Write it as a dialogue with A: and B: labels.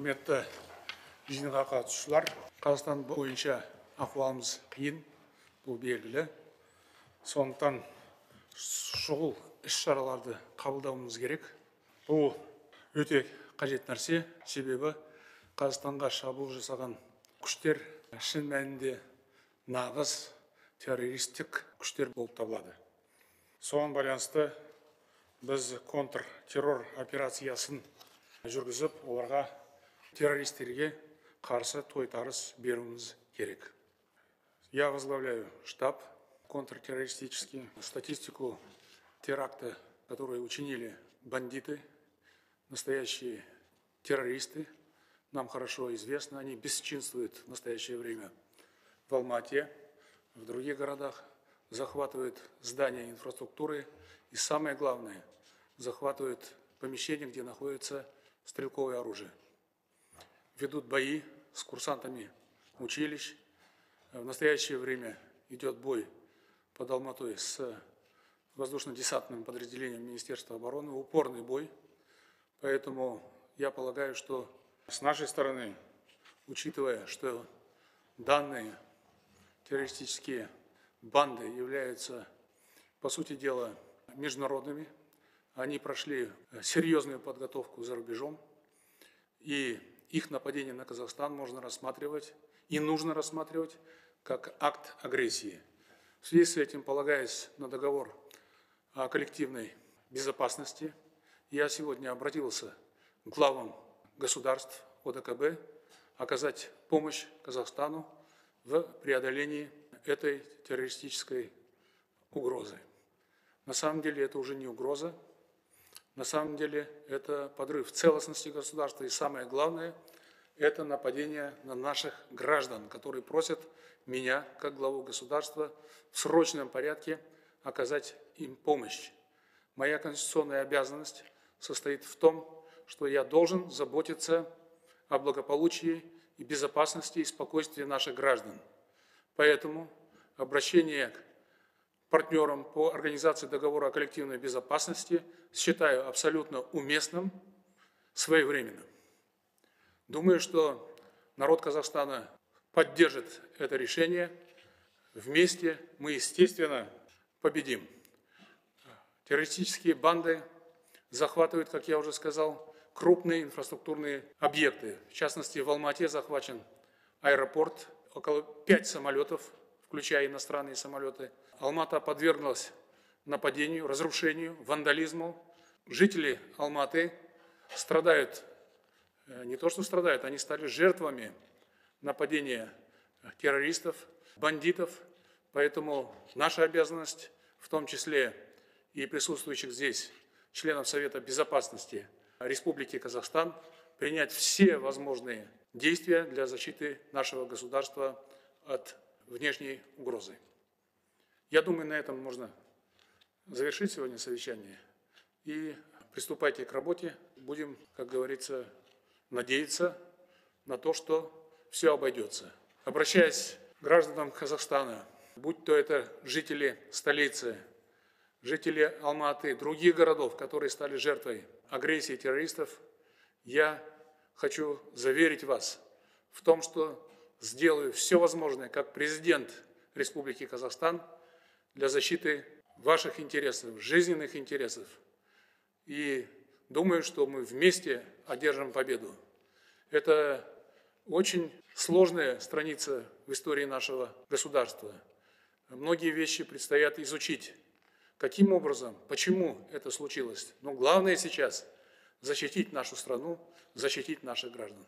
A: құрметті жиынға қатысушылар қазақстан бойынша ахуалымыз қиын бұл белгілі. Сондықтан шұғыл іс шараларды қабылдауымыз керек. Бұл өте қажет нәрсе. Себебі қазақстанға шабуыл жасаған күштер шын мәнінде нағыз террористік күштер болып табылады. Соған байланысты біз контр террор операциясын жүргізіп оларға террористерге қарсы тойтарыс беруіміз керек. Я возглавляю штаб контртеррористический статистику теракта которые учинили бандиты настоящие террористы. Нам хорошо известно они бесчинствуют в настоящее время в алмате в других городах захватывают здания инфраструктуры и самое главное захватывают помещения где находится стрелковое оружие ведут бои с курсантами училищ. В настоящее время идет бой под Алматой с воздушно-десантным подразделением Министерства обороны, упорный бой. Поэтому я полагаю, что с нашей стороны, учитывая, что данные террористические банды являются, по сути дела, международными, они прошли серьезную подготовку за рубежом, и их нападение на Казахстан можно рассматривать и нужно рассматривать как акт агрессии. В связи с этим, полагаясь на договор о коллективной безопасности, я сегодня обратился к главам государств ОДКБ оказать помощь Казахстану в преодолении этой террористической угрозы. На самом деле это уже не угроза, на самом деле это подрыв целостности государства и самое главное – это нападение на наших граждан, которые просят меня, как главу государства, в срочном порядке оказать им помощь. Моя конституционная обязанность состоит в том, что я должен заботиться о благополучии и безопасности и спокойствии наших граждан. Поэтому обращение к партнером по организации договора о коллективной безопасности считаю абсолютно уместным, своевременным. Думаю, что народ Казахстана поддержит это решение. Вместе мы, естественно, победим. Террористические банды захватывают, как я уже сказал, крупные инфраструктурные объекты. В частности, в Алмате захвачен аэропорт, около пять самолетов включая иностранные самолеты. Алмата подверглась нападению, разрушению, вандализму. Жители Алматы страдают, э, не то что страдают, они стали жертвами нападения террористов, бандитов. Поэтому наша обязанность, в том числе и присутствующих здесь членов Совета Безопасности Республики Казахстан, принять все возможные действия для защиты нашего государства от внешней угрозы. Я думаю, на этом можно завершить сегодня совещание и приступайте к работе. Будем, как говорится, надеяться на то, что все обойдется. Обращаясь к гражданам Казахстана, будь то это жители столицы, жители Алматы, других городов, которые стали жертвой агрессии террористов, я хочу заверить вас в том, что сделаю все возможное как президент Республики Казахстан для защиты ваших интересов, жизненных интересов. И думаю, что мы вместе одержим победу. Это очень сложная страница в истории нашего государства. Многие вещи предстоят изучить. Каким образом, почему это случилось. Но главное сейчас – защитить нашу страну, защитить наших граждан.